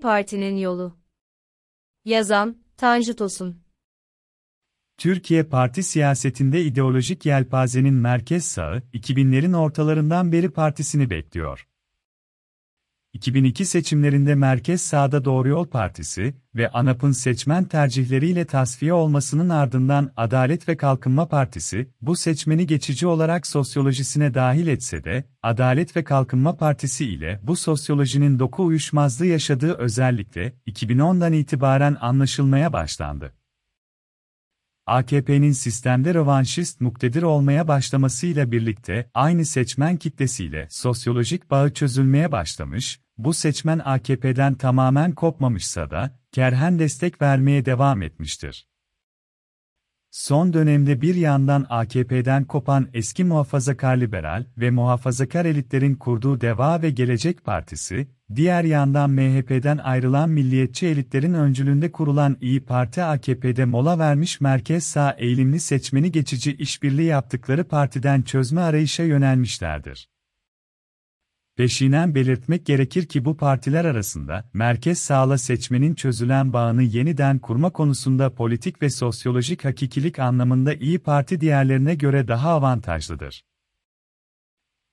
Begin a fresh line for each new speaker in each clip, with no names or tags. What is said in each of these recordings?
Parti'nin yolu. Yazan, Tanju Tosun.
Türkiye parti siyasetinde ideolojik yelpazenin merkez sağı, 2000'lerin ortalarından beri partisini bekliyor. 2002 seçimlerinde Merkez Sağda Doğru Yol Partisi ve ANAP'ın seçmen tercihleriyle tasfiye olmasının ardından Adalet ve Kalkınma Partisi, bu seçmeni geçici olarak sosyolojisine dahil etse de, Adalet ve Kalkınma Partisi ile bu sosyolojinin doku uyuşmazlığı yaşadığı özellikle 2010'dan itibaren anlaşılmaya başlandı. AKP'nin sistemde rövanşist muktedir olmaya başlamasıyla birlikte aynı seçmen kitlesiyle sosyolojik bağı çözülmeye başlamış, bu seçmen AKP'den tamamen kopmamışsa da kerhen destek vermeye devam etmiştir. Son dönemde bir yandan AKP'den kopan eski muhafazakar liberal ve muhafazakar elitlerin kurduğu Deva ve Gelecek Partisi, diğer yandan MHP'den ayrılan milliyetçi elitlerin öncülüğünde kurulan İyi Parti AKP'de mola vermiş merkez sağ eğilimli seçmeni geçici işbirliği yaptıkları partiden çözme arayışa yönelmişlerdir. Peşinen belirtmek gerekir ki bu partiler arasında, merkez sağla seçmenin çözülen bağını yeniden kurma konusunda politik ve sosyolojik hakikilik anlamında İyi Parti diğerlerine göre daha avantajlıdır.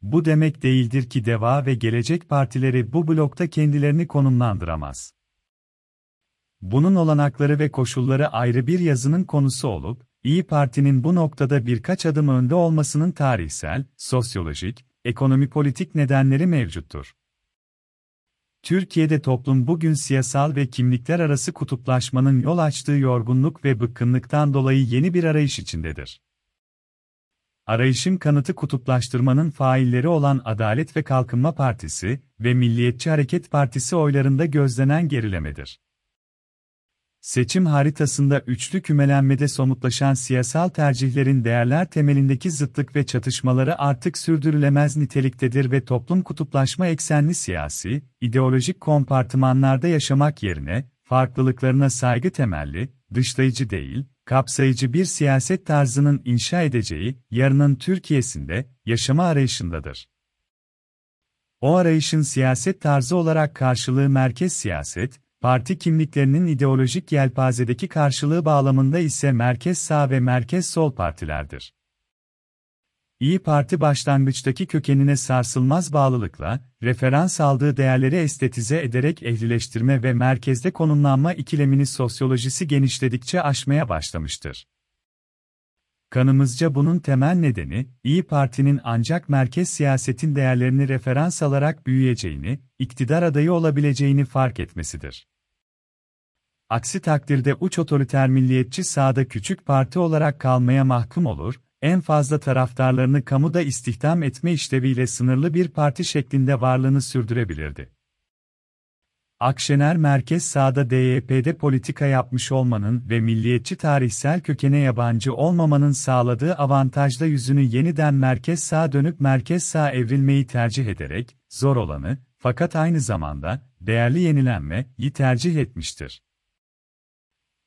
Bu demek değildir ki Deva ve Gelecek Partileri bu blokta kendilerini konumlandıramaz. Bunun olanakları ve koşulları ayrı bir yazının konusu olup, İyi Parti'nin bu noktada birkaç adım önde olmasının tarihsel, sosyolojik, ekonomi politik nedenleri mevcuttur. Türkiye'de toplum bugün siyasal ve kimlikler arası kutuplaşmanın yol açtığı yorgunluk ve bıkkınlıktan dolayı yeni bir arayış içindedir. Arayışın kanıtı kutuplaştırmanın failleri olan Adalet ve Kalkınma Partisi ve Milliyetçi Hareket Partisi oylarında gözlenen gerilemedir. Seçim haritasında üçlü kümelenmede somutlaşan siyasal tercihlerin değerler temelindeki zıtlık ve çatışmaları artık sürdürülemez niteliktedir ve toplum kutuplaşma eksenli siyasi, ideolojik kompartımanlarda yaşamak yerine, farklılıklarına saygı temelli, dışlayıcı değil, kapsayıcı bir siyaset tarzının inşa edeceği, yarının Türkiye'sinde, yaşama arayışındadır. O arayışın siyaset tarzı olarak karşılığı merkez siyaset, parti kimliklerinin ideolojik yelpazedeki karşılığı bağlamında ise merkez sağ ve merkez sol partilerdir. İyi Parti başlangıçtaki kökenine sarsılmaz bağlılıkla, referans aldığı değerleri estetize ederek ehlileştirme ve merkezde konumlanma ikilemini sosyolojisi genişledikçe aşmaya başlamıştır. Kanımızca bunun temel nedeni, İyi Parti'nin ancak merkez siyasetin değerlerini referans alarak büyüyeceğini, iktidar adayı olabileceğini fark etmesidir. Aksi takdirde uç otoriter milliyetçi sağda küçük parti olarak kalmaya mahkum olur, en fazla taraftarlarını kamuda istihdam etme işleviyle sınırlı bir parti şeklinde varlığını sürdürebilirdi. Akşener merkez sağda DYP'de politika yapmış olmanın ve milliyetçi tarihsel kökene yabancı olmamanın sağladığı avantajla yüzünü yeniden merkez sağ dönüp merkez sağ evrilmeyi tercih ederek, zor olanı, fakat aynı zamanda, değerli yenilenmeyi tercih etmiştir.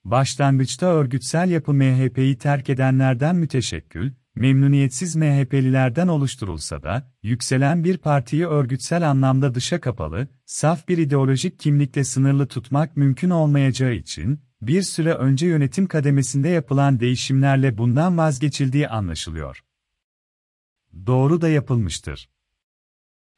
Başlangıçta örgütsel yapı MHP'yi terk edenlerden müteşekkül, memnuniyetsiz MHP'lilerden oluşturulsa da, yükselen bir partiyi örgütsel anlamda dışa kapalı, saf bir ideolojik kimlikle sınırlı tutmak mümkün olmayacağı için, bir süre önce yönetim kademesinde yapılan değişimlerle bundan vazgeçildiği anlaşılıyor. Doğru da yapılmıştır.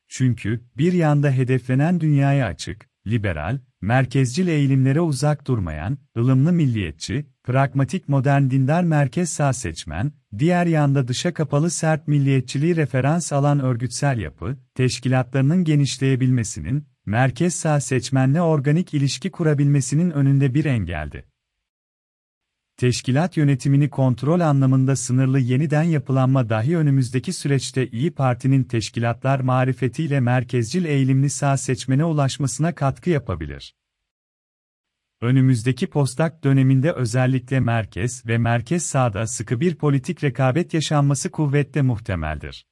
Çünkü, bir yanda hedeflenen dünyaya açık, liberal, merkezcil eğilimlere uzak durmayan, ılımlı milliyetçi, pragmatik modern dindar merkez sağ seçmen, diğer yanda dışa kapalı sert milliyetçiliği referans alan örgütsel yapı, teşkilatlarının genişleyebilmesinin, merkez sağ seçmenle organik ilişki kurabilmesinin önünde bir engeldi. Teşkilat yönetimini kontrol anlamında sınırlı yeniden yapılanma dahi önümüzdeki süreçte İyi Parti'nin teşkilatlar marifetiyle merkezcil eğilimli sağ seçmene ulaşmasına katkı yapabilir. Önümüzdeki postak döneminde özellikle merkez ve merkez sağda sıkı bir politik rekabet yaşanması kuvvetle muhtemeldir.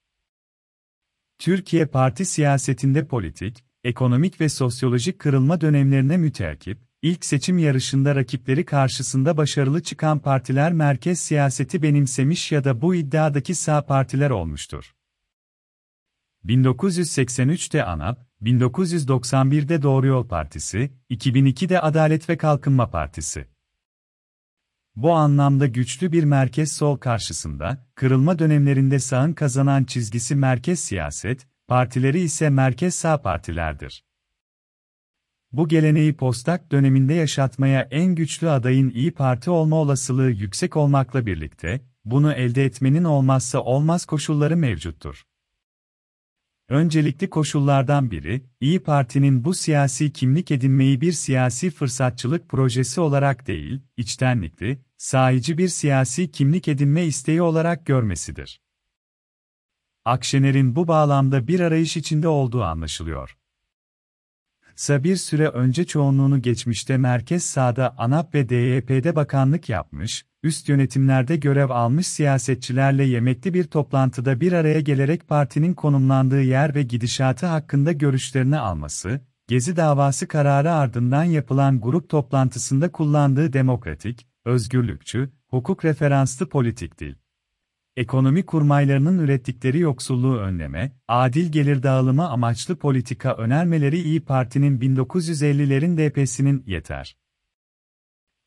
Türkiye parti siyasetinde politik, ekonomik ve sosyolojik kırılma dönemlerine müteakip, İlk seçim yarışında rakipleri karşısında başarılı çıkan partiler merkez siyaseti benimsemiş ya da bu iddiadaki sağ partiler olmuştur. 1983'te ANAP, 1991'de Doğru Yol Partisi, 2002'de Adalet ve Kalkınma Partisi. Bu anlamda güçlü bir merkez sol karşısında, kırılma dönemlerinde sağın kazanan çizgisi merkez siyaset, partileri ise merkez sağ partilerdir. Bu geleneği postak döneminde yaşatmaya en güçlü adayın İyi Parti olma olasılığı yüksek olmakla birlikte, bunu elde etmenin olmazsa olmaz koşulları mevcuttur. Öncelikli koşullardan biri, İyi Parti'nin bu siyasi kimlik edinmeyi bir siyasi fırsatçılık projesi olarak değil, içtenlikli, sahici bir siyasi kimlik edinme isteği olarak görmesidir. Akşener'in bu bağlamda bir arayış içinde olduğu anlaşılıyor. Sa bir süre önce çoğunluğunu geçmişte merkez sağda ANAP ve DYP'de bakanlık yapmış, üst yönetimlerde görev almış siyasetçilerle yemekli bir toplantıda bir araya gelerek partinin konumlandığı yer ve gidişatı hakkında görüşlerini alması, Gezi davası kararı ardından yapılan grup toplantısında kullandığı demokratik, özgürlükçü, hukuk referanslı politik dil ekonomi kurmaylarının ürettikleri yoksulluğu önleme, adil gelir dağılımı amaçlı politika önermeleri İyi Parti'nin 1950'lerin DP'sinin yeter.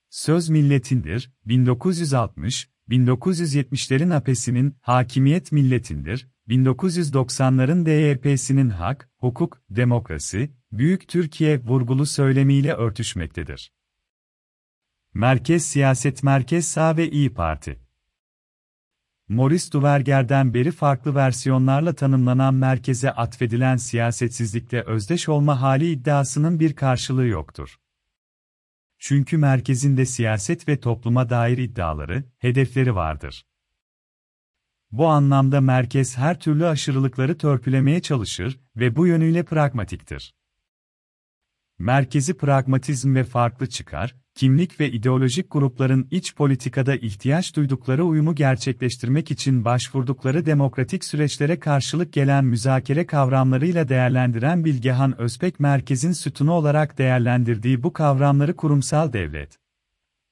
Söz milletindir, 1960, 1970'lerin AP'sinin hakimiyet milletindir, 1990'ların DYP'sinin hak, hukuk, demokrasi, büyük Türkiye vurgulu söylemiyle örtüşmektedir. Merkez siyaset merkez sağ ve İyi Parti Maurice Duverger'den beri farklı versiyonlarla tanımlanan merkeze atfedilen siyasetsizlikle özdeş olma hali iddiasının bir karşılığı yoktur. Çünkü merkezinde siyaset ve topluma dair iddiaları, hedefleri vardır. Bu anlamda merkez her türlü aşırılıkları törpülemeye çalışır ve bu yönüyle pragmatiktir. Merkezi pragmatizm ve farklı çıkar, kimlik ve ideolojik grupların iç politikada ihtiyaç duydukları uyumu gerçekleştirmek için başvurdukları demokratik süreçlere karşılık gelen müzakere kavramlarıyla değerlendiren Bilgehan Özbek merkezin sütunu olarak değerlendirdiği bu kavramları kurumsal devlet,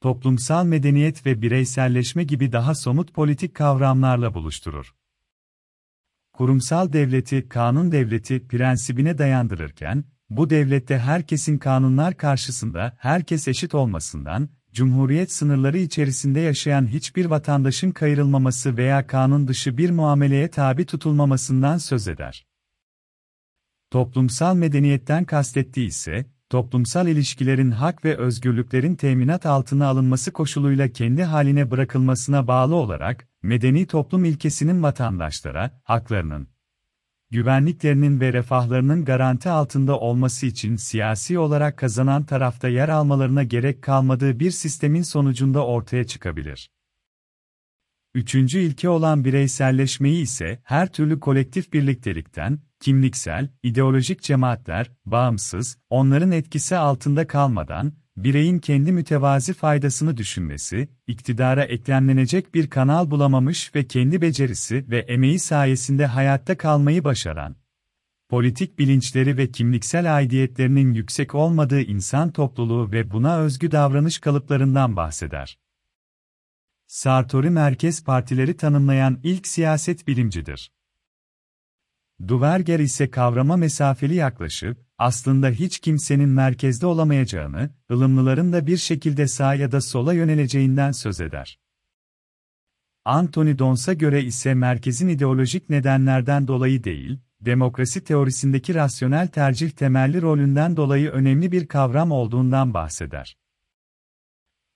toplumsal medeniyet ve bireyselleşme gibi daha somut politik kavramlarla buluşturur. Kurumsal devleti kanun devleti prensibine dayandırırken, bu devlette herkesin kanunlar karşısında herkes eşit olmasından, Cumhuriyet sınırları içerisinde yaşayan hiçbir vatandaşın kayırılmaması veya kanun dışı bir muameleye tabi tutulmamasından söz eder. Toplumsal medeniyetten kastettiği ise, toplumsal ilişkilerin hak ve özgürlüklerin teminat altına alınması koşuluyla kendi haline bırakılmasına bağlı olarak, medeni toplum ilkesinin vatandaşlara, haklarının, güvenliklerinin ve refahlarının garanti altında olması için siyasi olarak kazanan tarafta yer almalarına gerek kalmadığı bir sistemin sonucunda ortaya çıkabilir. Üçüncü ilke olan bireyselleşmeyi ise her türlü kolektif birliktelikten, kimliksel, ideolojik cemaatler, bağımsız, onların etkisi altında kalmadan, bireyin kendi mütevazi faydasını düşünmesi, iktidara eklemlenecek bir kanal bulamamış ve kendi becerisi ve emeği sayesinde hayatta kalmayı başaran, politik bilinçleri ve kimliksel aidiyetlerinin yüksek olmadığı insan topluluğu ve buna özgü davranış kalıplarından bahseder. Sartori merkez partileri tanımlayan ilk siyaset bilimcidir. Duverger ise kavrama mesafeli yaklaşıp, aslında hiç kimsenin merkezde olamayacağını, ılımlıların da bir şekilde sağa ya da sola yöneleceğinden söz eder. Anthony Dons'a göre ise merkezin ideolojik nedenlerden dolayı değil, demokrasi teorisindeki rasyonel tercih temelli rolünden dolayı önemli bir kavram olduğundan bahseder.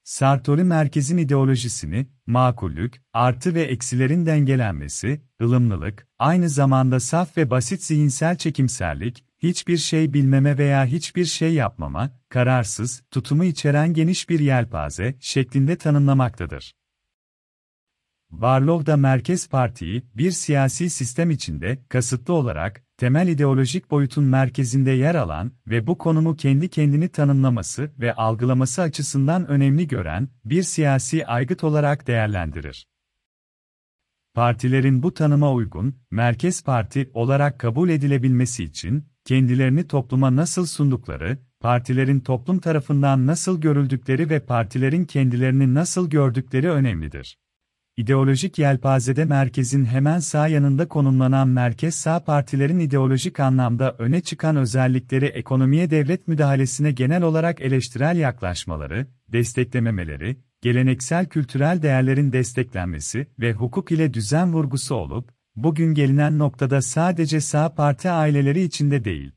Sartori merkezin ideolojisini, makullük, artı ve eksilerin dengelenmesi, ılımlılık, aynı zamanda saf ve basit zihinsel çekimserlik, hiçbir şey bilmeme veya hiçbir şey yapmama, kararsız, tutumu içeren geniş bir yelpaze şeklinde tanımlamaktadır. Barlow da Merkez Parti'yi, bir siyasi sistem içinde, kasıtlı olarak, temel ideolojik boyutun merkezinde yer alan ve bu konumu kendi kendini tanımlaması ve algılaması açısından önemli gören, bir siyasi aygıt olarak değerlendirir. Partilerin bu tanıma uygun, Merkez Parti olarak kabul edilebilmesi için, kendilerini topluma nasıl sundukları, partilerin toplum tarafından nasıl görüldükleri ve partilerin kendilerini nasıl gördükleri önemlidir. İdeolojik yelpazede merkezin hemen sağ yanında konumlanan merkez sağ partilerin ideolojik anlamda öne çıkan özellikleri ekonomiye devlet müdahalesine genel olarak eleştirel yaklaşmaları, desteklememeleri, geleneksel kültürel değerlerin desteklenmesi ve hukuk ile düzen vurgusu olup, bugün gelinen noktada sadece sağ parti aileleri içinde değil,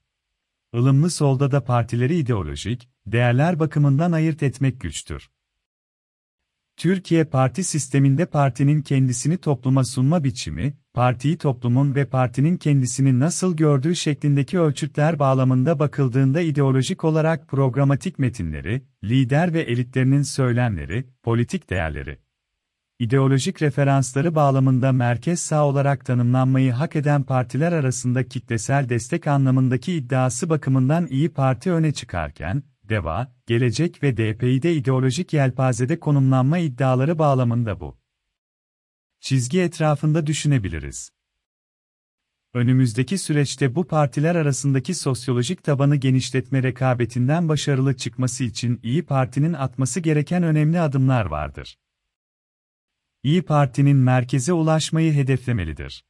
ılımlı solda da partileri ideolojik, değerler bakımından ayırt etmek güçtür. Türkiye parti sisteminde partinin kendisini topluma sunma biçimi, partiyi toplumun ve partinin kendisini nasıl gördüğü şeklindeki ölçütler bağlamında bakıldığında ideolojik olarak programatik metinleri, lider ve elitlerinin söylemleri, politik değerleri, ideolojik referansları bağlamında merkez sağ olarak tanımlanmayı hak eden partiler arasında kitlesel destek anlamındaki iddiası bakımından iyi Parti öne çıkarken, DEVA, Gelecek ve DP'de ideolojik yelpazede konumlanma iddiaları bağlamında bu çizgi etrafında düşünebiliriz. Önümüzdeki süreçte bu partiler arasındaki sosyolojik tabanı genişletme rekabetinden başarılı çıkması için İyi Parti'nin atması gereken önemli adımlar vardır. İyi Parti'nin merkeze ulaşmayı hedeflemelidir.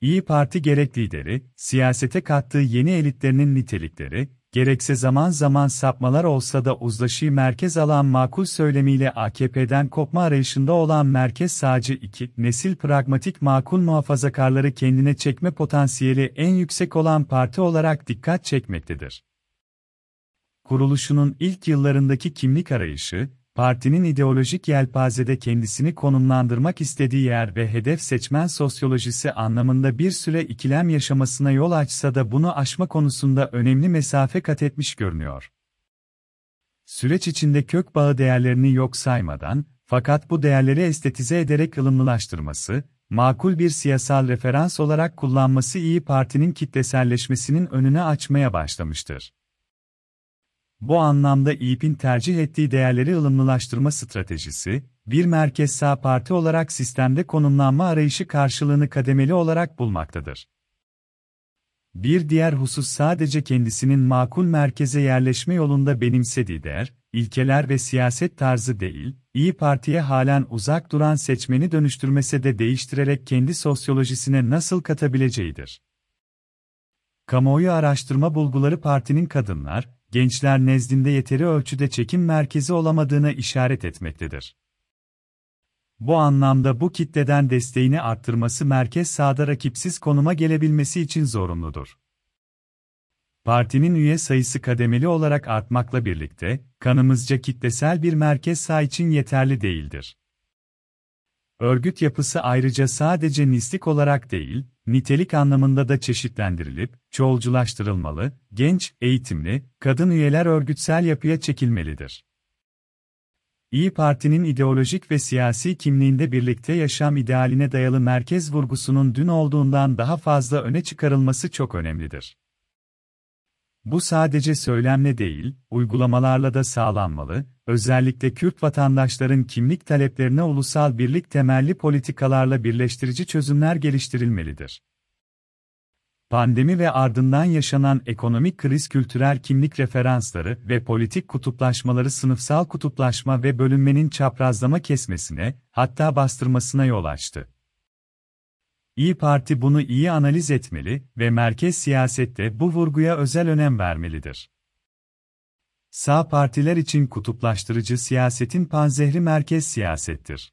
İyi Parti gerek lideri, siyasete kattığı yeni elitlerinin nitelikleri, gerekse zaman zaman sapmalar olsa da uzlaşıyı merkez alan makul söylemiyle AKP'den kopma arayışında olan merkez sağcı iki nesil pragmatik makul muhafazakarları kendine çekme potansiyeli en yüksek olan parti olarak dikkat çekmektedir. Kuruluşunun ilk yıllarındaki kimlik arayışı, partinin ideolojik yelpazede kendisini konumlandırmak istediği yer ve hedef seçmen sosyolojisi anlamında bir süre ikilem yaşamasına yol açsa da bunu aşma konusunda önemli mesafe kat etmiş görünüyor. Süreç içinde kök bağı değerlerini yok saymadan, fakat bu değerleri estetize ederek ılımlılaştırması, makul bir siyasal referans olarak kullanması iyi Parti'nin kitleselleşmesinin önünü açmaya başlamıştır. Bu anlamda İYİP'in tercih ettiği değerleri ılımlılaştırma stratejisi, bir merkez sağ parti olarak sistemde konumlanma arayışı karşılığını kademeli olarak bulmaktadır. Bir diğer husus sadece kendisinin makul merkeze yerleşme yolunda benimsediği değer, ilkeler ve siyaset tarzı değil, İyi Parti'ye halen uzak duran seçmeni dönüştürmese de değiştirerek kendi sosyolojisine nasıl katabileceğidir. Kamuoyu araştırma bulguları partinin kadınlar, gençler nezdinde yeteri ölçüde çekim merkezi olamadığına işaret etmektedir. Bu anlamda bu kitleden desteğini arttırması merkez sağda rakipsiz konuma gelebilmesi için zorunludur. Partinin üye sayısı kademeli olarak artmakla birlikte, kanımızca kitlesel bir merkez sağ için yeterli değildir. Örgüt yapısı ayrıca sadece nislik olarak değil, nitelik anlamında da çeşitlendirilip, çoğulculaştırılmalı, genç, eğitimli, kadın üyeler örgütsel yapıya çekilmelidir. İyi Parti'nin ideolojik ve siyasi kimliğinde birlikte yaşam idealine dayalı merkez vurgusunun dün olduğundan daha fazla öne çıkarılması çok önemlidir. Bu sadece söylemle değil, uygulamalarla da sağlanmalı, özellikle Kürt vatandaşların kimlik taleplerine ulusal birlik temelli politikalarla birleştirici çözümler geliştirilmelidir. Pandemi ve ardından yaşanan ekonomik kriz kültürel kimlik referansları ve politik kutuplaşmaları sınıfsal kutuplaşma ve bölünmenin çaprazlama kesmesine, hatta bastırmasına yol açtı. İyi Parti bunu iyi analiz etmeli ve merkez siyasette bu vurguya özel önem vermelidir. Sağ partiler için kutuplaştırıcı siyasetin panzehri merkez siyasettir.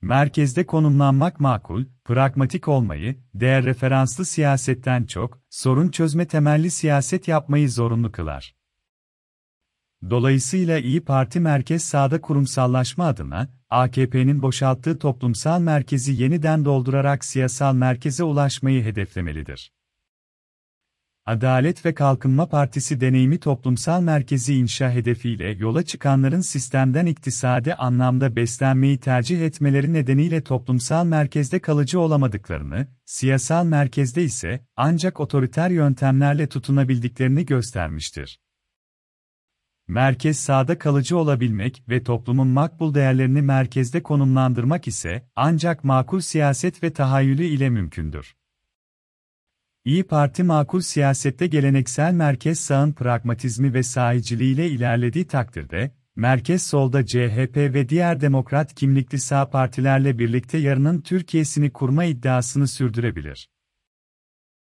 Merkezde konumlanmak makul, pragmatik olmayı, değer referanslı siyasetten çok, sorun çözme temelli siyaset yapmayı zorunlu kılar. Dolayısıyla İyi Parti merkez sağda kurumsallaşma adına, AKP'nin boşalttığı toplumsal merkezi yeniden doldurarak siyasal merkeze ulaşmayı hedeflemelidir. Adalet ve Kalkınma Partisi deneyimi toplumsal merkezi inşa hedefiyle yola çıkanların sistemden iktisadi anlamda beslenmeyi tercih etmeleri nedeniyle toplumsal merkezde kalıcı olamadıklarını, siyasal merkezde ise ancak otoriter yöntemlerle tutunabildiklerini göstermiştir. Merkez sağda kalıcı olabilmek ve toplumun makbul değerlerini merkezde konumlandırmak ise ancak makul siyaset ve tahayyülü ile mümkündür. İyi Parti makul siyasette geleneksel merkez sağın pragmatizmi ve sahiciliğiyle ilerlediği takdirde, merkez solda CHP ve diğer demokrat kimlikli sağ partilerle birlikte yarının Türkiye'sini kurma iddiasını sürdürebilir.